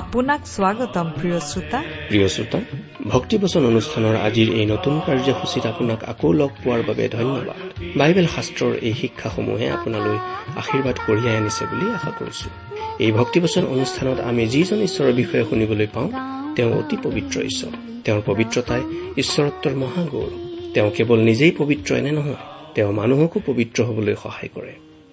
আপোনাক স্বাগতম প্ৰিয় শ্ৰোতা। প্ৰিয় শ্ৰোতা ভক্তিবচন অনুষ্ঠানৰ আজিৰ এই নতুন কাৰ্যসূচীত আপোনাক আকৌ লগ পোৱাৰ বাবে ধন্যবাদ। বাইবেল শাস্ত্ৰৰ এই শিক্ষাসমূহে আপোনালৈ আশীৰ্বাদ কঢ়িয়াই আনিছে বুলি আশা কৰিছো। এই ভক্তিবচন অনুষ্ঠানত আমি যিজন ঈশ্বৰৰ বিষয়ে শুনিবলৈ পাওঁ তেওঁ অতি পবিত্ৰ ঈশ্বৰ। তেওঁৰ পবিত্ৰতাই ঈশ্বৰত্বৰ মহাগৌৰৱ। তেওঁ কেৱল নিজেই পবিত্ৰ এনে নহয় তেওঁ মানুহকো পবিত্ৰ হবলৈ সহায় কৰে।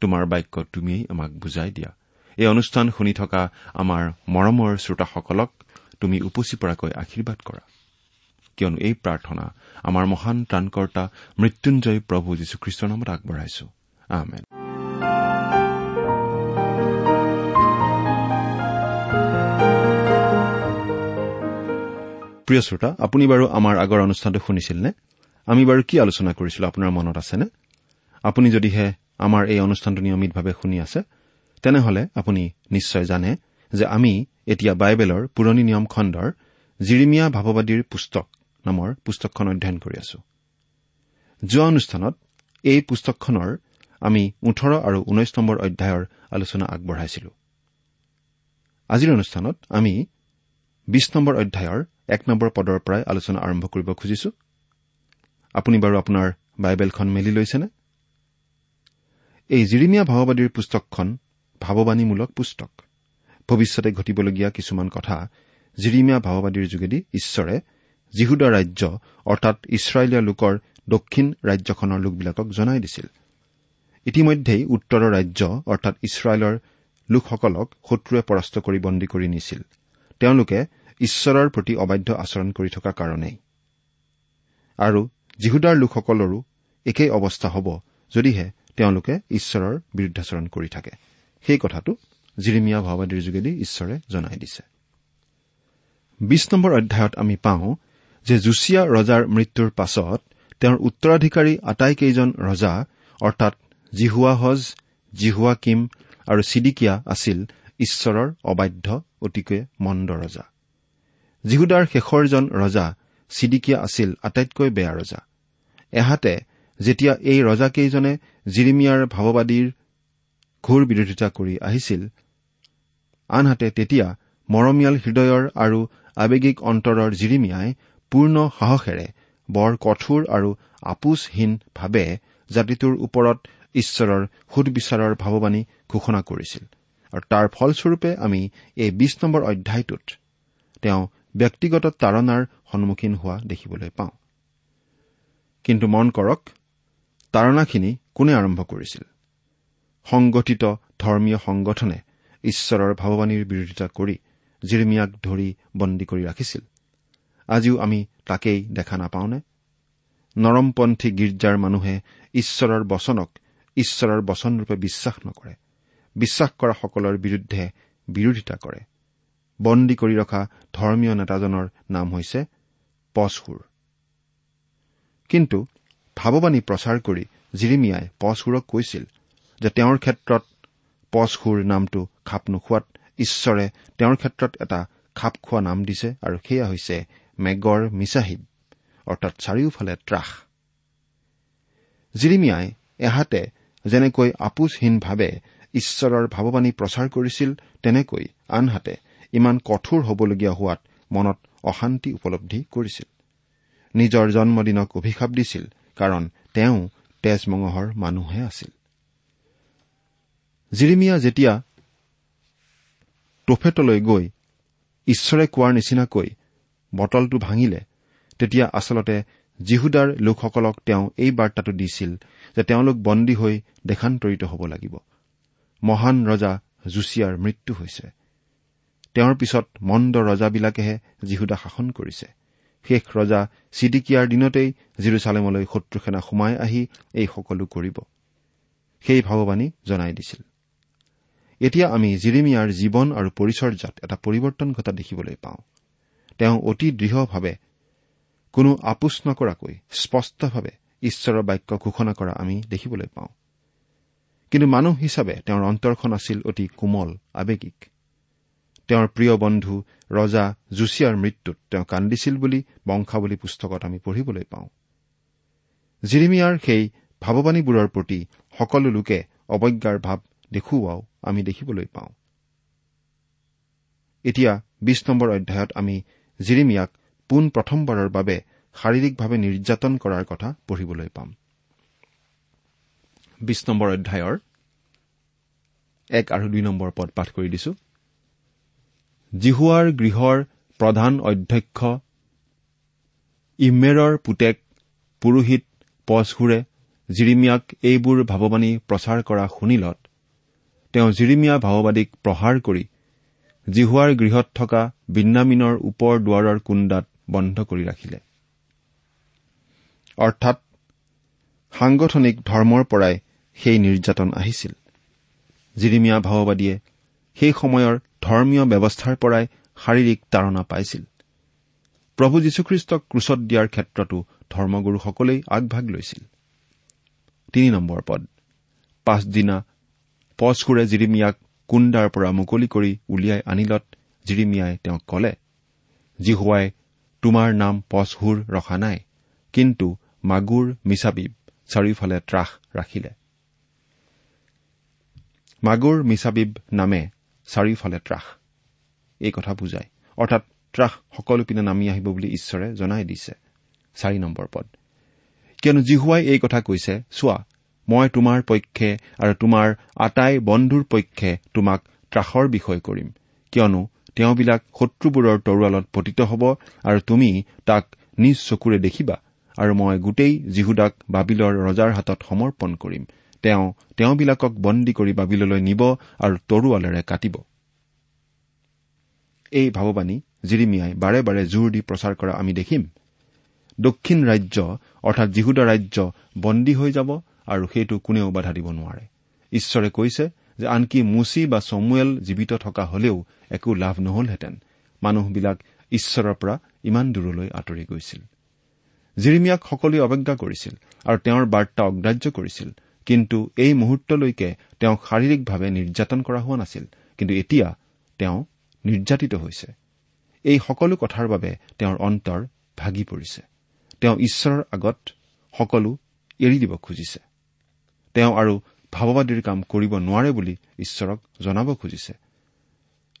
তোমাৰ বাক্য তুমিয়েই আমাক বুজাই দিয়া। এই অনুষ্ঠান শুনি থকা আমাৰ মৰমৰ শ্ৰোতাসকলক তুমি উপচি পৰাকৈ আশীৰ্বাদ কৰা। কিয়নো এই প্ৰাৰ্থনা আমাৰ মহান ত্ৰাণকৰ্তা মৃত্যুঞ্জয় প্ৰভু যীশুখ্ৰীষ্টৰ নামত আগবঢ়াইছো। প্ৰিয় শ্ৰোতা আপুনি বাৰু আমাৰ আগৰ অনুষ্ঠানটো শুনিছিল নে আমি বাৰু কি আলোচনা কৰিছিলো? আপোনাৰ মনত আছেনে? আপুনি যদিহে আমাৰ এই অনুষ্ঠানটো নিয়মিতভাৱে শুনি আছে তেনেহলে আপুনি নিশ্চয় জানে যে আমি এতিয়া বাইবেলৰ পুৰণি নিয়ম খণ্ডৰ জিৰিমিয়া ভাৱবাদীৰ পুস্তক নামৰ পুস্তকখন অধ্যয়ন কৰি আছো। যোৱা অনুষ্ঠানত এই পুস্তকখনৰ আমি ওঠৰ আৰু ঊনৈশ নম্বৰ অধ্যায়ৰ আলোচনা আগবঢ়াইছিলো। আজিৰ অনুষ্ঠানত আমি বিশ নম্বৰ অধ্যায়ৰ এক নম্বৰ পদৰ পৰাই আলোচনা আৰম্ভ কৰিব খুজিছো। আপুনি বাৰু আপোনাৰ বাইবেলখন মেলি লৈছেনে? এই জিৰিমীয়া ভাৱবাদীৰ পুস্তকখন ভাৱবাণীমূলক পুস্তক। ভৱিষ্যতে ঘটিবলগীয়া কিছুমান কথা জিৰিমীয়া ভাৱবাদীৰ যোগেদি ঈশ্বৰে জিহুদা ৰাজ্য অৰ্থাৎ ইছৰাইলীয়া লোকৰ দক্ষিণ ৰাজ্যখনৰ লোকবিলাকক জনাই দিছিল। ইতিমধ্যেই উত্তৰৰ ৰাজ্য অৰ্থাৎ ইছৰাইলৰ লোকসকলক শত্ৰুৱে পৰাস্ত কৰি বন্দী কৰি নিছিল। তেওঁলোকে ঈশ্বৰৰ প্ৰতি অবাধ্য আচৰণ কৰি থকাৰ কাৰণেই। আৰু যীহুদাৰ লোকসকলৰো একেই অৱস্থা হ'ব যদিহে তেওঁলোকে ঈশ্বৰৰ বিৰুদ্ধাচৰণ কৰি থাকে। সেই কথাটো জিৰিমিয়া ভাওবাদীৰ যোগেদি ঈশ্বৰে জনাই দিছে। বিশ নম্বৰ অধ্যায়ত আমি পাওঁ যে জুচিয়া ৰজাৰ মৃত্যুৰ পাছত তেওঁৰ উত্তৰাধিকাৰী আটাইকেইজন ৰজা অৰ্থাৎ জিহুৱাহজ জিহুৱা কিম আৰু চিডিকিয়া আছিল ঈশ্বৰৰ অবাধ্য অতিকৈ মন্দ ৰজা। জিহুদাৰ শেষৰজন ৰজা চিডিকিয়া আছিল আটাইতকৈ বেয়া ৰজা। এহাতে যেতিয়া এই ৰজাকেইজনে জিৰিমিয়াৰ ভাৱবাদীৰ ঘোৰ বিৰোধিতা কৰি আহিছিল। আনহাতে তেতিয়া মৰমীয়াল হৃদয়ৰ আৰু আৱেগিক অন্তৰৰ জিৰিমিয়াই পূৰ্ণ সাহসেৰে বৰ কঠোৰ আৰু আপোচহীনভাৱে জাতিটোৰ ওপৰত ঈশ্বৰৰ সুদবিচাৰৰ ভাৱবাণী ঘোষণা কৰিছিল। আৰু তাৰ ফলস্বৰূপে আমি এই বিশ নম্বৰ অধ্যায়টোত তেওঁ ব্যক্তিগত তাৰণাৰ সন্মুখীন হোৱা দেখিবলৈ পাওঁ। কিন্তু মন কৰক তাৰণাখিনি কোনে আৰম্ভ কৰিছিল? সংগঠিত ধৰ্মীয় সংগঠনে ঈশ্বৰৰ ভাৱবাণীৰ বিৰোধিতা কৰি জিৰমিয়াক ধৰি বন্দী কৰি ৰাখিছিল। আজিও আমি তাকেই দেখা নাপাওঁনে? নৰমপন্থী গীৰ্জাৰ মানুহে ঈশ্বৰৰ বচনক ঈশ্বৰৰ বচনৰূপে বিশ্বাস নকৰে। বিশ্বাস কৰাসকলৰ বিৰুদ্ধে বিৰোধিতা কৰে। বন্দী কৰি ৰখা ধৰ্মীয় নেতাজনৰ নাম হৈছে পচহুৰ কিন্তু ভাৱবাণী প্ৰচাৰ কৰি জিৰিমিয়াই পচহুৰক কৈছিল যে তেওঁৰ ক্ষেত্ৰত পচহুৰ নামটো খাপ নোখোৱাত ঈশ্বৰে তেওঁৰ ক্ষেত্ৰত এটা খাপ খোৱা নাম দিছে আৰু সেয়া হৈছে মেগৰ মিছাহিব অৰ্থাৎ চাৰিওফালে ত্ৰাস। জিৰিমিয়াই এহাতে যেনেকৈ আপোচহীনভাৱে ঈশ্বৰৰ ভাৱবাণী প্ৰচাৰ কৰিছিল তেনেকৈ আনহাতে ইমান কঠোৰ হ'বলগীয়া হোৱাত মনত অশান্তি উপলব্ধি কৰিছিল। নিজৰ জন্মদিনক অভিশাপ দিছিল কাৰণ তেওঁ তেজমঙহৰ মানুহে আছিল। জিৰিমিয়া যেতিয়া টোফেটলৈ গৈ ঈশ্বৰে কোৱাৰ নিচিনাকৈ বটলটো ভাঙিলে তেতিয়া আচলতে জিহুদাৰ লোকসকলক তেওঁ এই বাৰ্তাটো দিছিল যে তেওঁলোক বন্দী হৈ দেশান্তৰিত হ'ব লাগিব। মহান ৰজা জুচিয়াৰ মৃত্যু হৈছে। তেওঁৰ পিছত মন্দ ৰজাবিলাকেহে জিহুদা শাসন কৰিছে। শেষ ৰজা চিডিকিয়াৰ দিনতেই জিৰচালেমলৈ শত্ৰুসেনা সোমাই আহি এই সকলো কৰিব। সেই ভাৱবাণী জনাই দিছিল। এতিয়া আমি জিৰিমিয়াৰ জীৱন আৰু পৰিচৰ্যাত এটা পৰিৱৰ্তন ঘটা দেখিবলৈ পাওঁ। তেওঁ অতি দৃঢ়ভাৱে কোনো আপোচ নকৰাকৈ স্পষ্টভাৱে ঈশ্বৰৰ বাক্য ঘোষণা কৰা আমি দেখিবলৈ পাওঁ। কিন্তু মানুহ হিচাপে তেওঁৰ অন্তৰখন আছিল অতি কোমল আৱেগিক। তেওঁৰ প্ৰিয় বন্ধু ৰজা জুচিয়াৰ মৃত্যুত তেওঁ কান্দিছিল বুলি বংশাৱলী পুস্তকত আমি পঢ়িবলৈ পাওঁ। জিৰিমিয়াৰ সেই ভাৱবাণীবোৰৰ প্ৰতি সকলো লোকে অৱজ্ঞাৰ ভাৱ দেখুওৱাও আমি দেখিবলৈ পাওঁ। এতিয়া বিশ নম্বৰ অধ্যায়ত আমি জিৰিমিয়াক পোন প্ৰথমবাৰৰ বাবে শাৰীৰিকভাৱে নিৰ্যাতন কৰাৰ কথা পঢ়িবলৈ পাম। বিশ নম্বৰ অধ্যায়ৰ এক আৰু দুই নম্বৰ পদ পাঠ কৰি দিছো। জিহুৱাৰ গৃহৰ প্ৰধান অধ্যক্ষ ইমেৰৰ পুতেক পুৰোহিত পচহুৰে জিৰিমিয়াক এইবোৰ ভাৱবাণী প্ৰচাৰ কৰা শুনিলত তেওঁ জিৰিমিয়া ভাৱবাদীক প্ৰহাৰ কৰি জিহুৱাৰ গৃহত থকা বিন্নামিনৰ ওপৰ দুৱাৰৰ কুণ্ডাত বন্ধ কৰি ৰাখিলে। অৰ্থাৎ সাংগঠনিক ধৰ্মৰ পৰাই সেই নিৰ্যাতন আহিছিল। জিৰিমিয়া ভাৱবাদীয়ে সেই সময়ৰ ধৰ্মীয় ব্যৱস্থাৰ পৰাই শাৰীৰিক তাৰণা পাইছিল। প্ৰভু যীশুখ্ৰীষ্টক ক্ৰুচত দিয়াৰ ক্ষেত্ৰতো ধৰ্মগুৰুসকলেই আগভাগ লৈছিল। পাছদিনা পচকুৰে জিৰিমিয়াক কুণ্ডাৰ পৰা মুকলি কৰি উলিয়াই আনিলত জিৰিমিয়াই তেওঁক কলে জিহুৱাই তোমাৰ নাম পচহুৰ ৰখা নাই কিন্তু মাগুৰ মিছাবিব চাৰিওফালে ত্ৰাস ৰাখিলে। মাগুৰ মিছাবিব নামে চাৰিওফালে ত্ৰাস। এই কথা বুজায়। অৰ্থাৎ ত্ৰাস সকলো পিনে নামি আহিব বুলি ঈশ্বৰে জনাই দিছে। চাৰি নম্বৰ পদ। কিয়নো জিহুৱাই এই কথা কৈছে চোৱা মই তোমাৰ পক্ষে আৰু তোমাৰ আটাই বন্ধুৰ পক্ষে তোমাক ত্ৰাসৰ বিষয় কৰিম। কিয়নো তেওঁবিলাক শত্ৰুবোৰৰ তৰোৱালত পতিত হ'ব আৰু তুমি তাক নিজ চকুৰে দেখিবা আৰু মই গোটেই জিহুদাক বাবিলৰ ৰজাৰ হাতত সমৰ্পণ কৰিম। তেওঁ তেওঁবিলাকক বন্দী কৰি বাবিললৈ নিব আৰু তৰোৱালেৰে কাটিব। এই ভাৱবাণী জিৰিমিয়াই বাৰে বাৰে জোৰ দি প্ৰচাৰ কৰা আমি দেখিম। দক্ষিণ ৰাজ্য অৰ্থাৎ জিহুদা ৰাজ্য বন্দী হৈ যাব আৰু সেইটো কোনেও বাধা দিব নোৱাৰে। ঈশ্বৰে কৈছে যে আনকি মুচি বা চমুৱেল জীৱিত থকা হলেও একো লাভ নহলহেঁতেন। মানুহবিলাক ঈশ্বৰৰ পৰা ইমান দূৰলৈ আঁতৰি গৈছিল। জিৰিমিয়াক সকলোৱে অৱজ্ঞা কৰিছিল আৰু তেওঁৰ বাৰ্তা অগ্ৰাহ্য কৰিছিল। কিন্তু এই মুহূৰ্তলৈকে তেওঁক শাৰীৰিকভাৱে নিৰ্যাতন কৰা হোৱা নাছিল কিন্তু এতিয়া তেওঁ নিৰ্যাতিত হৈছে। এই সকলো কথাৰ বাবে তেওঁৰ অন্তৰ ভাগি পৰিছে। তেওঁ ঈশ্বৰৰ আগত সকলো এৰি দিব খুজিছে। তেওঁ আৰু ভাৱবাদীৰ কাম কৰিব নোৱাৰে বুলি ঈশ্বৰক জনাব খুজিছে।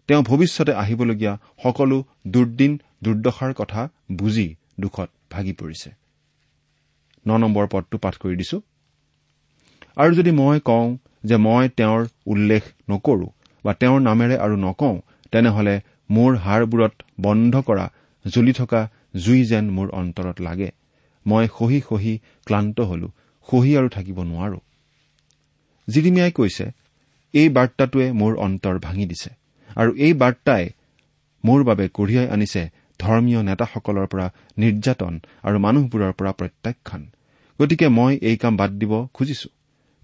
তেওঁ ভৱিষ্যতে আহিবলগীয়া সকলো দুৰ্দিন দুৰ্দশাৰ কথা বুজি দুখত ভাগি পৰিছে। ন নম্বৰ পদটো পাঠ কৰি দিছো। আৰু যদি মই কওঁ যে মই তেওঁৰ উল্লেখ নকৰো বা তেওঁৰ নামেৰে আৰু নকওঁ তেনেহলে মোৰ হাড়বোৰত বন্ধ কৰা জ্বলি থকা জুই যেন মোৰ অন্তৰত লাগে। মই সহি সহি ক্লান্ত হলো সহি আৰু থাকিব নোৱাৰো। জিৰিমিয়াই কৈছে এই বাৰ্তাটোৱে মোৰ অন্তৰ ভাঙি দিছে আৰু এই বাৰ্তাই মোৰ বাবে কঢ়িয়াই আনিছে ধৰ্মীয় নেতাসকলৰ পৰা নিৰ্যাতন আৰু মানুহবোৰৰ পৰা প্ৰত্যাখ্যান। গতিকে মই এই কাম বাদ দিব খুজিছো।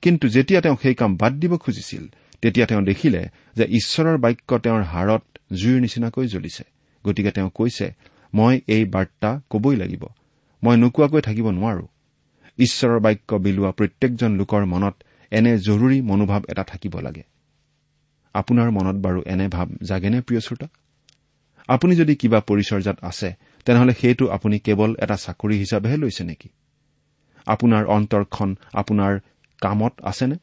কিন্তু যেতিয়া তেওঁ সেই কাম বাদ দিব খুজিছিল তেতিয়া তেওঁ দেখিলে যে ঈশ্বৰৰ বাক্য তেওঁৰ হাড়ত জুইৰ নিচিনাকৈ জ্বলিছে। গতিকে তেওঁ কৈছে মই এই বাৰ্তা কবই লাগিব। মই নোকোৱাকৈ থাকিব নোৱাৰো। ঈশ্বৰৰ বাক্য বিলোৱা প্ৰত্যেকজন লোকৰ মনত এনে জৰুৰী মনোভাৱ এটা থাকিব লাগে। আপোনাৰ মনত বাৰু এনে ভাৱ জাগেনে প্ৰিয় শ্ৰোতা? আপুনি যদি কিবা পৰিচৰ্যাত আছে তেনেহলে সেইটো আপুনি কেৱল এটা চাকৰি হিচাপেহে লৈছে নেকি? আপোনাৰ অন্তৰখন আপোনাৰ কামত আছেনে?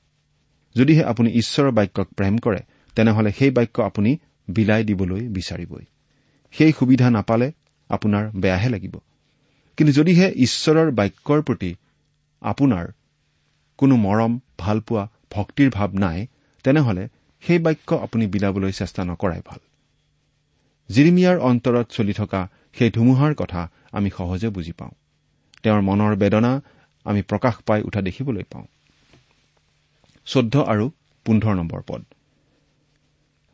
যদিহে আপুনি ঈশ্বৰৰ বাক্যক প্ৰেম কৰে তেনেহলে সেই বাক্য আপুনি বিলাই দিবলৈ বিচাৰিবই। সেই সুবিধা নাপালে আপোনাৰ বেয়াহে লাগিব। কিন্তু যদিহে ঈশ্বৰৰ বাক্যৰ প্ৰতি আপোনাৰ কোনো মৰম ভালপোৱা ভক্তিৰ ভাৱ নাই তেনেহলে সেই বাক্য আপুনি বিলাবলৈ চেষ্টা নকৰাই ভাল। জিৰিমিয়াৰ অন্তৰত চলি থকা সেই ধুমুহাৰ কথা আমি সহজে বুজি পাওঁ। তেওঁৰ মনৰ বেদনা আমি প্ৰকাশ পাই উঠা দেখিবলৈ পাওঁ। চৈধ্য আৰু পোন্ধৰ নম্বৰ পদ।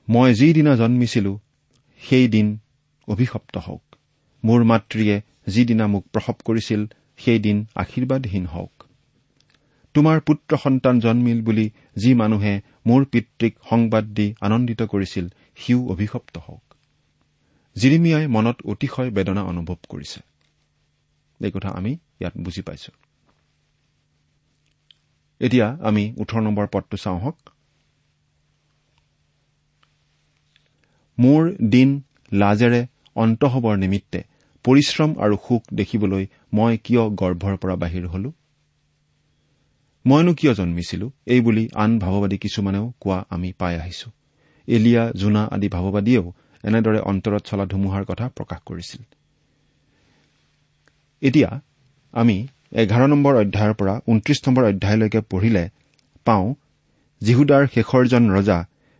মই যিদিনা জন্মিছিলো সেই দিন অভিশপ্ত হওক। মোৰ মাতৃয়ে যিদিনা মোক প্ৰসৱ কৰিছিল সেই দিন আশীৰ্বাদহীন হওক। তোমাৰ পুত্ৰ সন্তান জন্মিল বুলি যি মানুহে মোৰ পিতৃক সংবাদ দি আনন্দিত কৰিছিল সিও অভিশপ্ত হওক। জিৰিমিয়াই মনত অতিশয় বেদনা অনুভৱ কৰিছে। এই কথা আমি ইয়াত বুজি পাইছো। এতিয়া আমি ওঠৰ নম্বৰ পদটো চাওঁ হওক মোৰ দিন লাজেৰে অন্ত হবৰ নিমিত্তে পৰিশ্ৰম আৰু সুখ দেখিবলৈ মই কিয় গৰ্ভৰ পৰা বাহিৰ হলো? মইনো কিয় জন্মিছিলো? এই বুলি আন ভাৱবাদী কিছুমানেও কোৱা আমি পাই আহিছো। এলিয়া জোনা আদি ভাৱবাদীয়েও এনেদৰে অন্তৰত চলা ধুমুহাৰ কথা প্ৰকাশ কৰিছিল। এতিয়া আমি এঘাৰ নম্বৰ অধ্যায়ৰ পৰা ঊনত্ৰিশ নম্বৰ অধ্যায়লৈকে পঢ়িলে পাওঁ জিহুদাৰ শেষৰজন ৰজা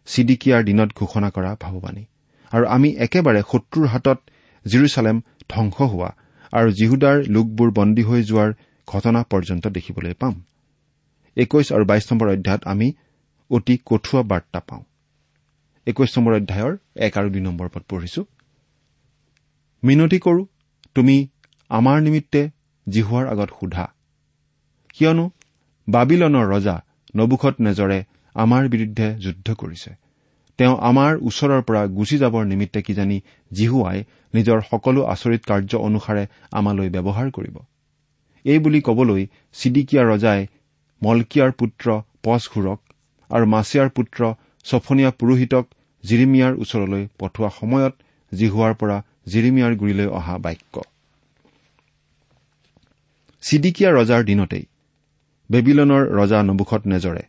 চিডিকিয়াৰ দিনত ঘোষণা কৰা ভাৱবাণী আৰু আমি একেবাৰে শত্ৰুৰ হাতত জিৰচালেম ধ্বংস হোৱা আৰু জিহুদাৰ লোকবোৰ বন্দী হৈ যোৱাৰ ঘটনা পৰ্যন্ত দেখিবলৈ পাম। একৈশ আৰু বাইশ নম্বৰ অধ্যায়ত আমি অতি কঠোৱা বাৰ্তা পাওঁ। একৈশ নম্বৰ অধ্যায়ৰ এক আৰু দুই নম্বৰ পদ পঢ়িছো। মিনতি কৰো তুমি আমাৰ নিমিত্তে জিহুৱাৰ আগত সোধা। কিয়নো বাবিলনৰ ৰজা নবুখত নেজৰে আমাৰ বিৰুদ্ধে যুদ্ধ কৰিছে। তেওঁ আমাৰ ওচৰৰ পৰা গুচি যাবৰ নিমিত্তে কিজানি জিহুৱাই নিজৰ সকলো আচৰিত কাৰ্য অনুসাৰে আমালৈ ব্যৱহাৰ কৰিব। এই বুলি কবলৈ চিডিকিয়া ৰজাই মলকিয়াৰ পুত্ৰ পচঘুৰক আৰু মাছিয়াৰ পুত্ৰ ছফনীয়া পুৰোহিতক জিৰিমিয়াৰ ওচৰলৈ পঠোৱা সময়ত জিহুৱাৰ পৰা জিৰিমিয়াৰ গুৰিলৈ অহা বাক্য। চিডিকিয়া ৰজাৰ দিনতেই বেবিলনৰ ৰজা নবুখত নেজৰে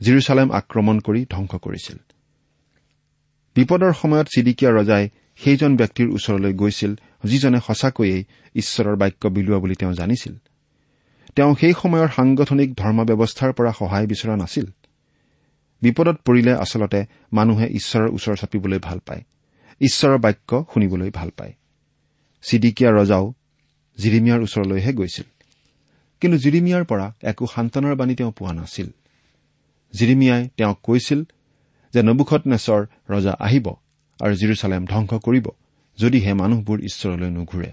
জিৰচালেম আক্ৰমণ কৰি ধ্বংস কৰিছিল। বিপদৰ সময়ত চিডিকিয়া ৰজাই সেইজন ব্যক্তিৰ ওচৰলৈ গৈছিল যিজনে সঁচাকৈয়ে ঈশ্বৰৰ বাক্য বিলোৱা বুলি তেওঁ জানিছিল। তেওঁ সেই সময়ৰ সাংগঠনিক ধৰ্ম ব্যৱস্থাৰ পৰা সহায় বিচৰা নাছিল। বিপদত পৰিলে আচলতে মানুহে ঈশ্বৰৰ ওচৰ চাপিবলৈ ভাল পায় ঈশ্বৰৰ বাক্য শুনিবলৈ ভাল পায়। চিডিকিয়া ৰজাও জিৰিমিয়াৰ ওচৰলৈহে গৈছিল। কিন্তু জিৰিমিয়াৰ পৰা একো সান্তনাৰ বাণী তেওঁ পোৱা নাছিল। জিৰিমিয়াই তেওঁক কৈছিল যে নবুখত নেচৰ ৰজা আহিব আৰু জিৰচালেম ধ্বংস কৰিব যদিহে মানুহবোৰ ঈশ্বৰলৈ নুঘূৰে।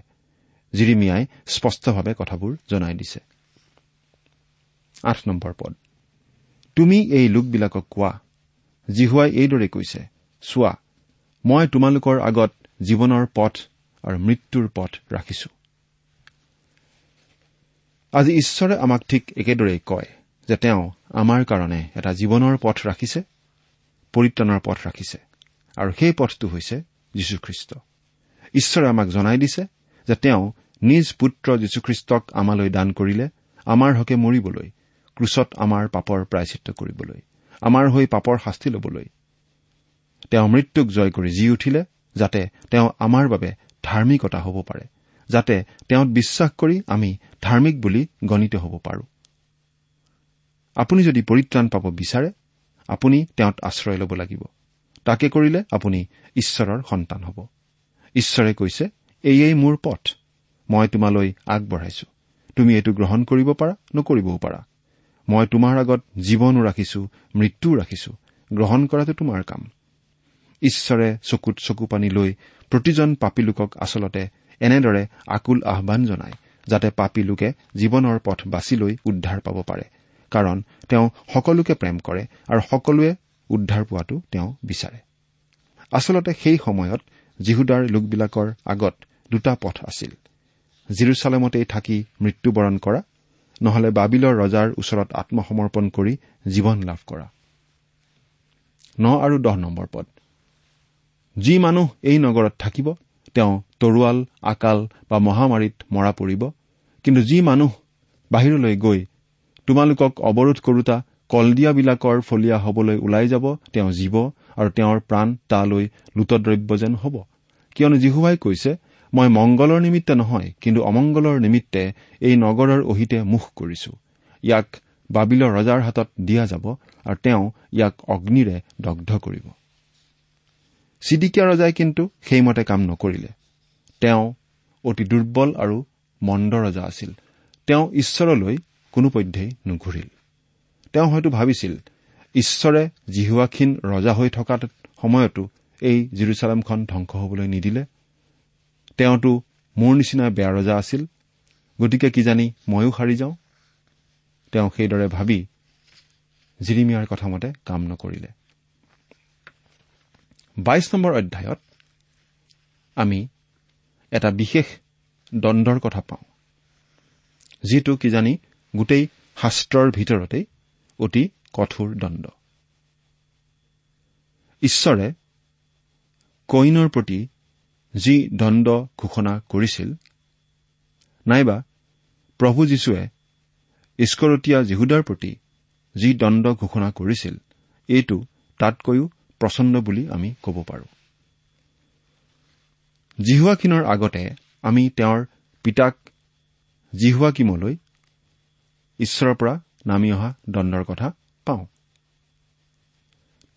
জিৰিমিয়াই স্পষ্টভাৱে কথাবোৰ জনাই দিছে। পদ। তুমি এই লোকবিলাকক কোৱা জিহুৱাই এইদৰে কৈছে চোৱা মই তোমালোকৰ আগত জীৱনৰ পথ আৰু মৃত্যুৰ পথ ৰাখিছো। আজি ঈশ্বৰে আমাক ঠিক একেদৰেই কয় যে তেওঁ আমাৰ কাৰণে এটা জীৱনৰ পথ ৰাখিছে পৰিত্ৰাণৰ পথ ৰাখিছে আৰু সেই পথটো হৈছে যীশুখ্ৰীষ্ট। ঈশ্বৰে আমাক জনাই দিছে যে তেওঁ নিজ পুত্ৰ যীশুখ্ৰীষ্টক আমালৈ দান কৰিলে আমাৰ হকে মৰিবলৈ ক্ৰুচত আমাৰ পাপৰ প্ৰায়চিত্ৰ কৰিবলৈ আমাৰ হৈ পাপৰ শাস্তি ল'বলৈ। তেওঁ মৃত্যুক জয় কৰি জি উঠিলে যাতে তেওঁ আমাৰ বাবে ধাৰ্মিকতা হ'ব পাৰে। যাতে তেওঁত বিশ্বাস কৰি আমি ধাৰ্মিক বুলি গণিত হ'ব পাৰো। আপুনি যদি পৰিত্ৰাণ পাব বিচাৰে আপুনি তেওঁত আশ্ৰয় ল'ব লাগিব। তাকে কৰিলে আপুনি ঈশ্বৰৰ সন্তান হ'ব। ঈশ্বৰে কৈছে এয়েই মোৰ পথ। মই তোমালৈ আগবঢ়াইছো। তুমি এইটো গ্ৰহণ কৰিব পাৰা নকৰিবও পাৰা। মই তোমাৰ আগত জীৱনো ৰাখিছো মৃত্যুও ৰাখিছো। গ্ৰহণ কৰাটো তোমাৰ কাম। ঈশ্বৰে চকুত চকু পানী লৈ প্ৰতিজন পাপী লোকক আচলতে এনেদৰে আকুল আহান জনায় যাতে পাপী লোকে জীৱনৰ পথ বাছি লৈ উদ্ধাৰ পাব পাৰে। কাৰণ তেওঁ সকলোকে প্ৰেম কৰে আৰু সকলোৱে উদ্ধাৰ পোৱাটো তেওঁ বিচাৰে। আচলতে সেই সময়ত জিহুদাৰ লোকবিলাকৰ আগত দুটা পথ আছিল। জিৰচালেমতেই থাকি মৃত্যুবৰণ কৰা নহলে বাবিলৰ ৰজাৰ ওচৰত আত্মসমৰ্পণ কৰি জীৱন লাভ কৰা। ন আৰু দহ নম্বৰ পদ। যি মানুহ এই নগৰত থাকিব তেওঁ তৰোৱাল আকাল বা মহামাৰীত মৰা পৰিব। কিন্তু যি মানুহ বাহিৰলৈ গৈ তোমালোকক অৱৰোধ কৰোতা কলদিয়াবিলাকৰ ফলীয়া হবলৈ ওলাই যাব তেওঁ জীৱ আৰু তেওঁৰ প্ৰাণ তালৈ লুটদ্ৰব্য যেন হ'ব। কিয়নো জিহুৱাই কৈছে মই মংগলৰ নিমিত্তে নহয় কিন্তু অমংগলৰ নিমিত্তে এই নগৰৰ অহিতে মুখ কৰিছো। ইয়াক বাবিলৰ ৰজাৰ হাতত দিয়া যাব আৰু তেওঁ ইয়াক অগ্নিৰে দগ্ধ কৰিব। চিডিকিয়া ৰজাই কিন্তু সেইমতে কাম নকৰিলে। তেওঁ অতি দুৰ্বল আৰু মন্দ ৰজা আছিল। তেওঁ ঈশ্বৰলৈ কোনোপধ্যেই নুঘূৰিল। তেওঁ হয়তো ভাবিছিল ঈশ্বৰে জিহুৱাক্ষীণ ৰজা হৈ থকা সময়তো এই জিৰচালামখন ধ্বংস হবলৈ নিদিলে। তেওঁতো মোৰ নিচিনা বেয়া ৰজা আছিল গতিকে কিজানি ময়ো সাৰি যাওঁ? তেওঁ সেইদৰে ভাবি জিৰিমিয়াৰ কথামতে কাম নকৰিলে। বাইশ নম্বৰ অধ্যায়ত আমি এটা বিশেষ দণ্ডৰ কথা পাওঁ। যিটো কিজানি গোটেই শাস্ত্ৰৰ ভিতৰতেই অতি কঠোৰ দণ্ড ঈশ্বৰে কইনৰ প্ৰতি যি দণ্ড ঘোষণা কৰিছিল নাইবা প্ৰভু যীশুৱে ইস্কৰতীয়া যীহুদাৰ প্ৰতি যি দণ্ড ঘোষণা কৰিছিল এইটো তাতকৈও প্ৰচণ্ড বুলি আমি ক'ব পাৰো। জিহুৱাকিনৰ আগতে আমি তেওঁৰ পিতাক জিহুৱাকিমলৈ ঈশ্বৰৰ পৰা নামি অহা দণ্ডৰ কথা পাওঁ।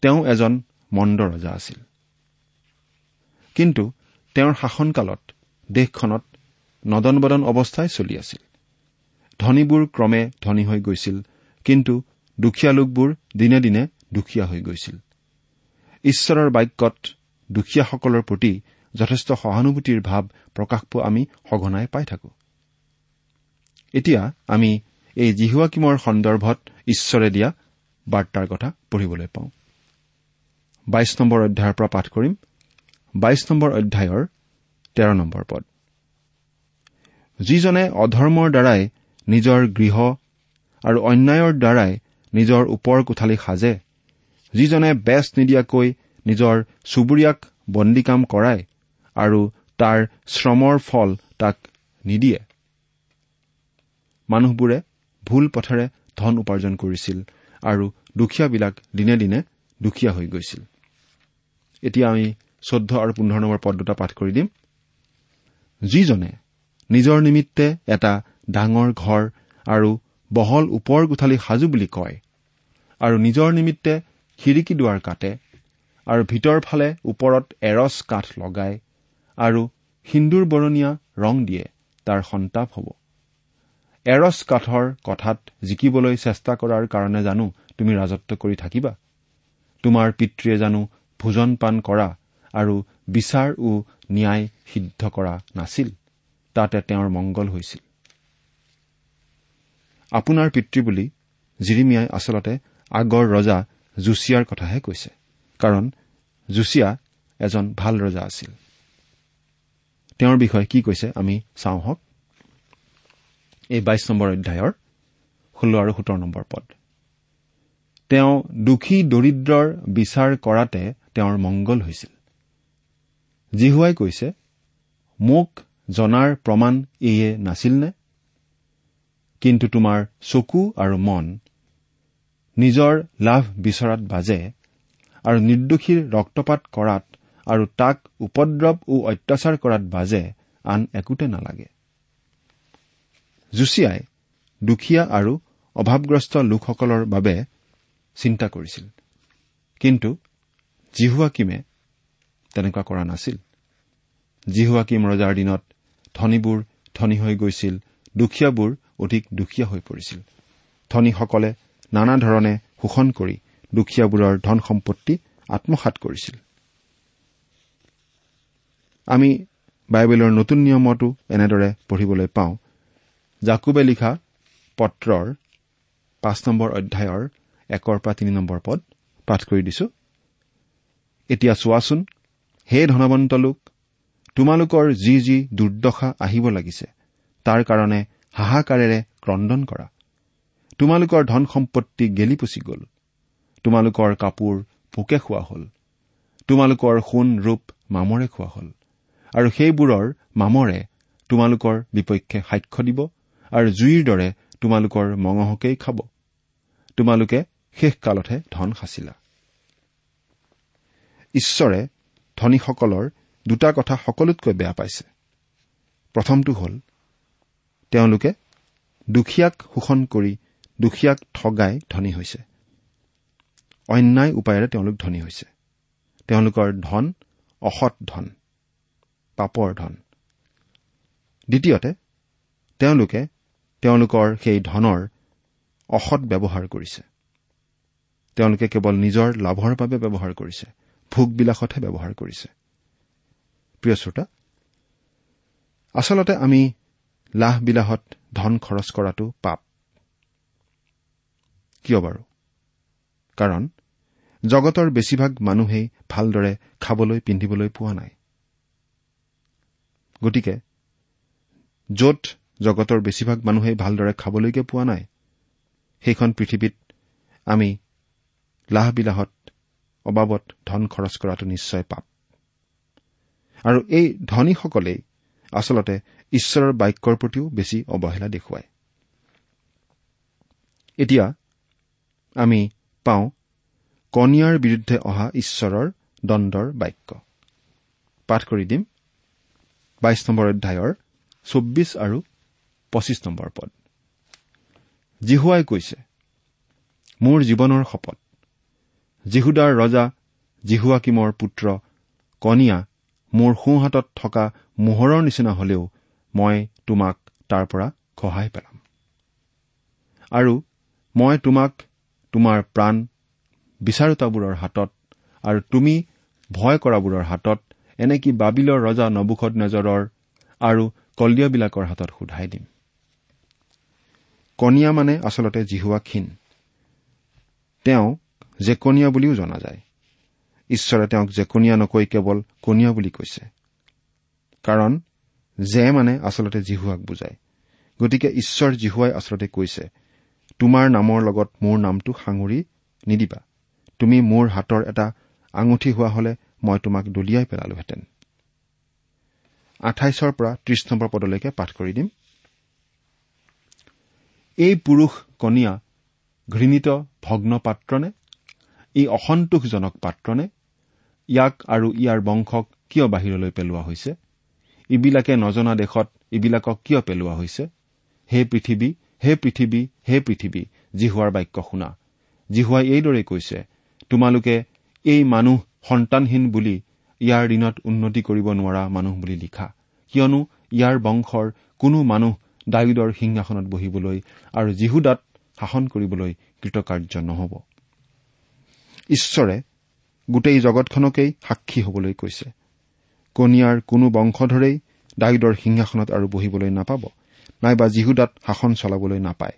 তেওঁ এজন মন্দ ৰজা আছিল। কিন্তু তেওঁৰ শাসনকালত দেশখনত নদন বদন অৱস্থাই চলি আছিল। ধনীবোৰ ক্ৰমে ধনী হৈ গৈছিল কিন্তু দুখীয়া লোকবোৰ দিনে দিনে দুখীয়া হৈ গৈছিল। ঈশ্বৰৰ বাক্যত দুখীয়াসকলৰ প্ৰতি যথেষ্ট সহানুভূতিৰ ভাৱ প্ৰকাশ পোৱা আমি সঘনাই পাই থাকো। এতিয়া আমি এই জিহুৱাকিমৰ সন্দৰ্ভত ঈশ্বৰে দিয়া বাৰ্তাৰ কথা পঢ়িবলৈ পাওঁ। বাইশ নম্বৰ অধ্যায়ৰ পৰা পাঠ কৰিম। বাইশ নম্বৰ অধ্যায়ৰ তেৰ নম্বৰ পদ। যিজনে অধৰ্মৰ দ্বাৰাই নিজৰ গৃহ আৰু অন্যায়ৰ দ্বাৰাই নিজৰ ওপৰ কোঠালি সাজে যিজনে বেচ নিদিয়াকৈ নিজৰ চুবুৰীয়াক বন্দীকাম কৰায় আৰু তাৰ শ্ৰমৰ ফল তাক নিদিয়ে। মানুহবোৰে ভুল পথেৰে ধন উপাৰ্জন কৰিছিল আৰু দুখীয়াবিলাক দিনে দিনে দুখীয়া হৈ গৈছিল। এতিয়া আমি চৈধ্য আৰু পোন্ধৰ নম্বৰ পদ দুটা পাঠ কৰি দিম। যিজনে নিজৰ নিমিত্তে এটা ডাঙৰ ঘৰ আৰু বহল ওপৰ কোঠালি সাজু বুলি কয় আৰু নিজৰ নিমিত্তে খিৰিকী দুৱাৰ কাটে আৰু ভিতৰ ফালে ওপৰত এৰছ কাঠ লগায় আৰু সিন্দুৰ বৰণীয়া ৰং দিয়ে তাৰ সন্তাপ হ'ব। এৰছ কাঠৰ কথাত জিকিবলৈ চেষ্টা কৰাৰ কাৰণে জানো তুমি ৰাজত্ব কৰি থাকিবা? তোমাৰ পিতৃয়ে জানো ভোজন পান কৰা আৰু বিচাৰ ও ন্যায় সিদ্ধ কৰা নাছিল তাতে তেওঁৰ মংগল হৈছিল। আপোনাৰ পিতৃ বুলি জিৰিমিয়াই আচলতে আগৰ ৰজা জুচিয়াৰ কথাহে কৈছে কাৰণ জুচিয়া এজন ভাল ৰজা আছিল। তেওঁৰ বিষয়ে কি কৈছে আমি চাওঁ হওক। এই বাইশ নম্বৰ অধ্যায়ৰ ষোল্ল আৰু সোতৰ নম্বৰ পদ। তেওঁ দুখী দৰিদ্ৰৰ বিচাৰ কৰাতে তেওঁৰ মংগল হৈছিল। জিহুৱাই কৈছে মোক জনাৰ প্ৰমাণ এয়ে নাছিলনে কিন্তু তোমাৰ চকু আৰু মন নিজৰ লাভ বিচৰাত বাজে আৰু নিৰ্দোষীৰ ৰক্তপাত কৰাত আৰু তাক উপদ্ৰৱ ও অত্যাচাৰ কৰাত বাজে আন একোতে নালাগে। জুচিয়াই দুখীয়া আৰু অভাৱগ্ৰস্ত লোকসকলৰ বাবে চিন্তা কৰিছিল। কিন্তু জিহুৱাকিমে তেনেকুৱা কৰা নাছিল। জিহুৱাকিম ৰজাৰ দিনত ধনীবোৰ ধনী হৈ গৈছিল দুখীয়াবোৰ অধিক দুখীয়া হৈ পৰিছিল। ধনীসকলে নানা ধৰণে শোষণ কৰি দুখীয়াবোৰৰ ধন সম্পত্তি আত্মসাত কৰিছিল। আমি বাইবেলৰ নতুন নিয়মতো এনেদৰে পঢ়িবলৈ পাওঁ। জাকুবে লিখা পত্ৰৰ পাঁচ নম্বৰ অধ্যায়ৰ একৰ পৰা তিনি নম্বৰ পদ পাঠ কৰি দিছো। এতিয়া চোৱাচোন হে ধনৱন্ত লোক তোমালোকৰ যি যি দুৰ্দশা আহিব লাগিছে তাৰ কাৰণে হাহাকাৰেৰে ক্ৰদন কৰা। তোমালোকৰ ধন সম্পত্তি গেলি পচি গ'ল। তোমালোকৰ কাপোৰ পোকে খোৱা হ'ল। তোমালোকৰ সোণ ৰূপ মামৰে খোৱা হ'ল। আৰু সেইবোৰৰ মামৰে তোমালোকৰ বিপক্ষে সাক্ষ্য দিব আৰু জুইৰ দৰে তোমালোকৰ মঙহকেই খাব। তোমালোকে শেষকালতহে ধন সাঁচিলা ঈশ্বৰে ধনীসকলৰ দুটা কথা সকলোতকৈ বেয়া পাইছে। প্ৰথমটো হ'ল তেওঁলোকে দুখীয়াক শোষণ কৰি দুখীয়াক ঠগাই ধনী হৈছে। অন্যায় উপায়েৰে তেওঁলোক ধনী হৈছে। তেওঁলোকৰ ধন অসৎ ধন। পাপৰ ধন। দ্বিতীয়তে তেওঁলোকে তেওঁলোকৰ সেই ধনৰ অসৎ ব্যৱহাৰ কৰিছে। তেওঁলোকে কেৱল নিজৰ লাভৰ বাবে ব্যৱহাৰ কৰিছে ভোগবিলাসতহে ব্যৱহাৰ কৰিছে। প্ৰিয় শ্ৰোতা আচলতে আমি লাহবিলাহত ধন খৰচ কৰাটো পাপ। কিয় বাৰু? কাৰণ জগতৰ বেছিভাগ মানুহেই ভালদৰে খাবলৈ পিন্ধিবলৈ পোৱা নাই। গতিকে য'ত জগতৰ বেছিভাগ মানুহেই ভালদৰে খাবলৈকে পোৱা নাই সেইখন পৃথিৱীত আমি লাহবিলাহত অবাবত ধন খৰচ কৰাটো নিশ্চয় পাপ। আৰু এই ধনীসকলেই আচলতে ঈশ্বৰৰ বাক্যৰ প্ৰতিও বেছি অৱহেলা দেখুৱায়। এতিয়া আমি পাওঁ কনিয়াৰ বিৰুদ্ধে অহা ঈশ্বৰৰ দণ্ডৰ বাক্য। পাঠ কৰি দিম। বাইশ নম্বৰ অধ্যায়ৰ চৌব্বিছ আৰু পঁচিছ নম্বৰ পদ। জিহুৱাই কৈছে মোৰ জীৱনৰ শপত জিহুদাৰ ৰজা জিহুৱাকিমৰ পুত্ৰ কনিয়া মোৰ সোঁহাতত থকা মোহৰৰ নিচিনা হলেও মই তোমাক তাৰ পৰা খহাই পেলাম। আৰু মই তোমাক তোমাৰ প্ৰাণ বিচাৰোতাবোৰৰ হাতত আৰু তুমি ভয় কৰাবোৰৰ হাতত এনেকি বাবিলৰ ৰজা নবুখত নজৰৰ আৰু কলিয়াবিলাকৰ হাতত সোধাই দিম? কনিয়া মানে আচলতে জিহুৱা ক্ষীণ। তেওঁ জেকনিয়া বুলিও জনা যায়। ঈশ্বৰে তেওঁক জেকনিয়া নকৈ কেৱল কনিয়া বুলি কৈছে। কাৰণ জে মানে আচলতে জিহুৱাক বুজায়। গতিকে ঈশ্বৰ জিহুৱাই আচলতে কৈছে তোমাৰ নামৰ লগত মোৰ নামটো সাঙুৰি নিদিবা। তুমি মোৰ হাতৰ এটা আঙুঠি হোৱা হলে মই তোমাক দলিয়াই পেলালোহেঁতেন। আঠাইছৰ পৰা ত্ৰিশ নম্বৰ পদলৈকে পাঠ কৰি দিম। এই পুৰুষ কনিয়া ঘৃণিত ভগ্ন পাত্ৰনে ই অসন্তোষজনক পাত্ৰনে? ইয়াক আৰু ইয়াৰ বংশক কিয় বাহিৰলৈ পেলোৱা হৈছে? ইবিলাকে নজনা দেশত ইবিলাকক কিয় পেলোৱা হৈছে? হে পৃথিৱী হে পৃথিৱী হে পৃথিৱী জিহুৱাৰ বাক্য শুনা। জিহুৱাই এইদৰে কৈছে তোমালোকে এই মানুহ সন্তানহীন বুলি ইয়াৰ দিনত উন্নতি কৰিব নোৱাৰা মানুহ বুলি লিখা। কিয়নো ইয়াৰ বংশৰ কোনো মানুহ ডায়ুদৰ সিংহাসনত বহিবলৈ আৰু জিহুদাত শাসন কৰিবলৈ কৃতকাৰ্য নহ'ব। ঈশ্বৰে গোটেই জগতখনকেই সাক্ষী হবলৈ কৈছে। কনিয়াৰ কোনো বংশধৰেই ডায়ুদৰ সিংহাসনত আৰু বহিবলৈ নাপাব নাইবা জিহুদাত শাসন চলাবলৈ নাপায়।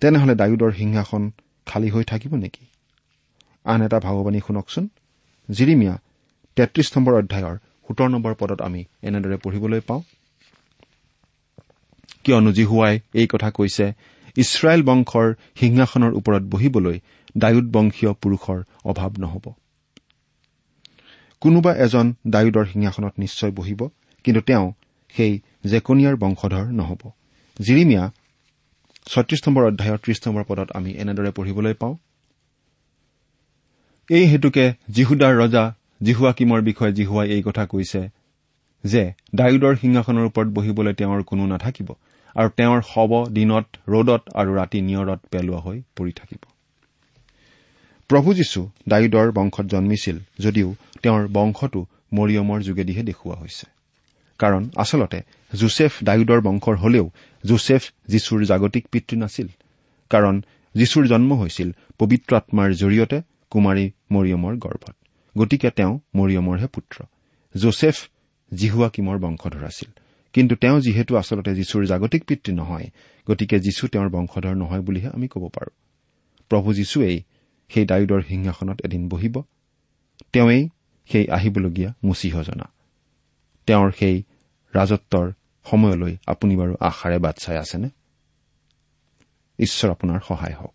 তেনেহলে ডায়ুদৰ সিংহাসন খালী হৈ থাকিব নেকি? আন এটা ভাৱবাণী শুনকচোন। জিৰিমিয়া তেত্ৰিশ নম্বৰ অধ্যায়ৰ সোতৰ নম্বৰ পদত আমি এনেদৰে পঢ়িবলৈ পাওঁ। কিয়নো জিহুৱাই এই কথা কৈছে ইছৰাইল বংশৰ সিংহাসনৰ ওপৰত বহিবলৈ ডায়ুদ বংশীয় পুৰুষৰ অভাৱ নহ'ব। কোনোবা এজন ডায়ুদৰ সিংহাসনত নিশ্চয় বহিব কিন্তু তেওঁ সেই জেকনিয়াৰ বংশধৰ নহ'ব। জিৰিমিয়া ছত্ৰিশ নম্বৰ অধ্যায়ৰ ত্ৰিশ নম্বৰ পদত আমি এনেদৰে পঢ়িবলৈ পাওঁ এই হেতুকে জিহুদাৰ ৰজা জিহুৱাকিমৰ বিষয়ে জিহুৱাই এই কথা কৈছে যে ডায়ুদৰ সিংহাসনৰ ওপৰত বহিবলৈ তেওঁৰ কোনো নাথাকিব আৰু তেওঁৰ শৱ দিনত ৰ'দত আৰু ৰাতি নিয়ৰত পেলোৱা হৈ পৰি থাকিব। প্ৰভু যীশু ডায়ুদৰ বংশত জন্মিছিল যদিও তেওঁৰ বংশটো মৰিয়মৰ যোগেদিহে দেখুওৱা হৈছে। কাৰণ আচলতে জোচেফ ডায়ুদৰ বংশৰ হলেও জোচেফ যীশুৰ জাগতিক পিতৃ নাছিল। কাৰণ যীশুৰ জন্ম হৈছিল পবিত্ৰ আত্মাৰ জৰিয়তে কুমাৰী মৰিয়মৰ গৰ্ভত। গতিকে তেওঁ মৰিয়মৰহে পুত্ৰ। জোচেফ জিহুৱা কিমৰ বংশধৰ আছিল। কিন্তু তেওঁ যিহেতু আচলতে যীশুৰ জাগতিক পিতৃ নহয় গতিকে যীশু তেওঁৰ বংশধৰ নহয় বুলিহে আমি ক'ব পাৰোঁ। প্ৰভু যীশুৱেই সেই ডায়ুদৰ সিংহাসনত এদিন বহিব। তেওঁৱেই সেই আহিবলগীয়া মুচিহজনা। তেওঁৰ সেই ৰাজত্বৰ সময়লৈ আপুনি বাৰু আশাৰে বাট চাই আছেনে? ঈশ্বৰ আপোনাৰ সহায় হওক।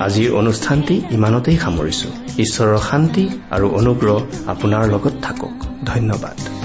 আজিৰ অনুষ্ঠানটি ইমানতেই সামৰিছো। ঈশ্বৰৰ শান্তি আৰু অনুগ্ৰহ আপোনাৰ লগত থাকক। ধন্যবাদ।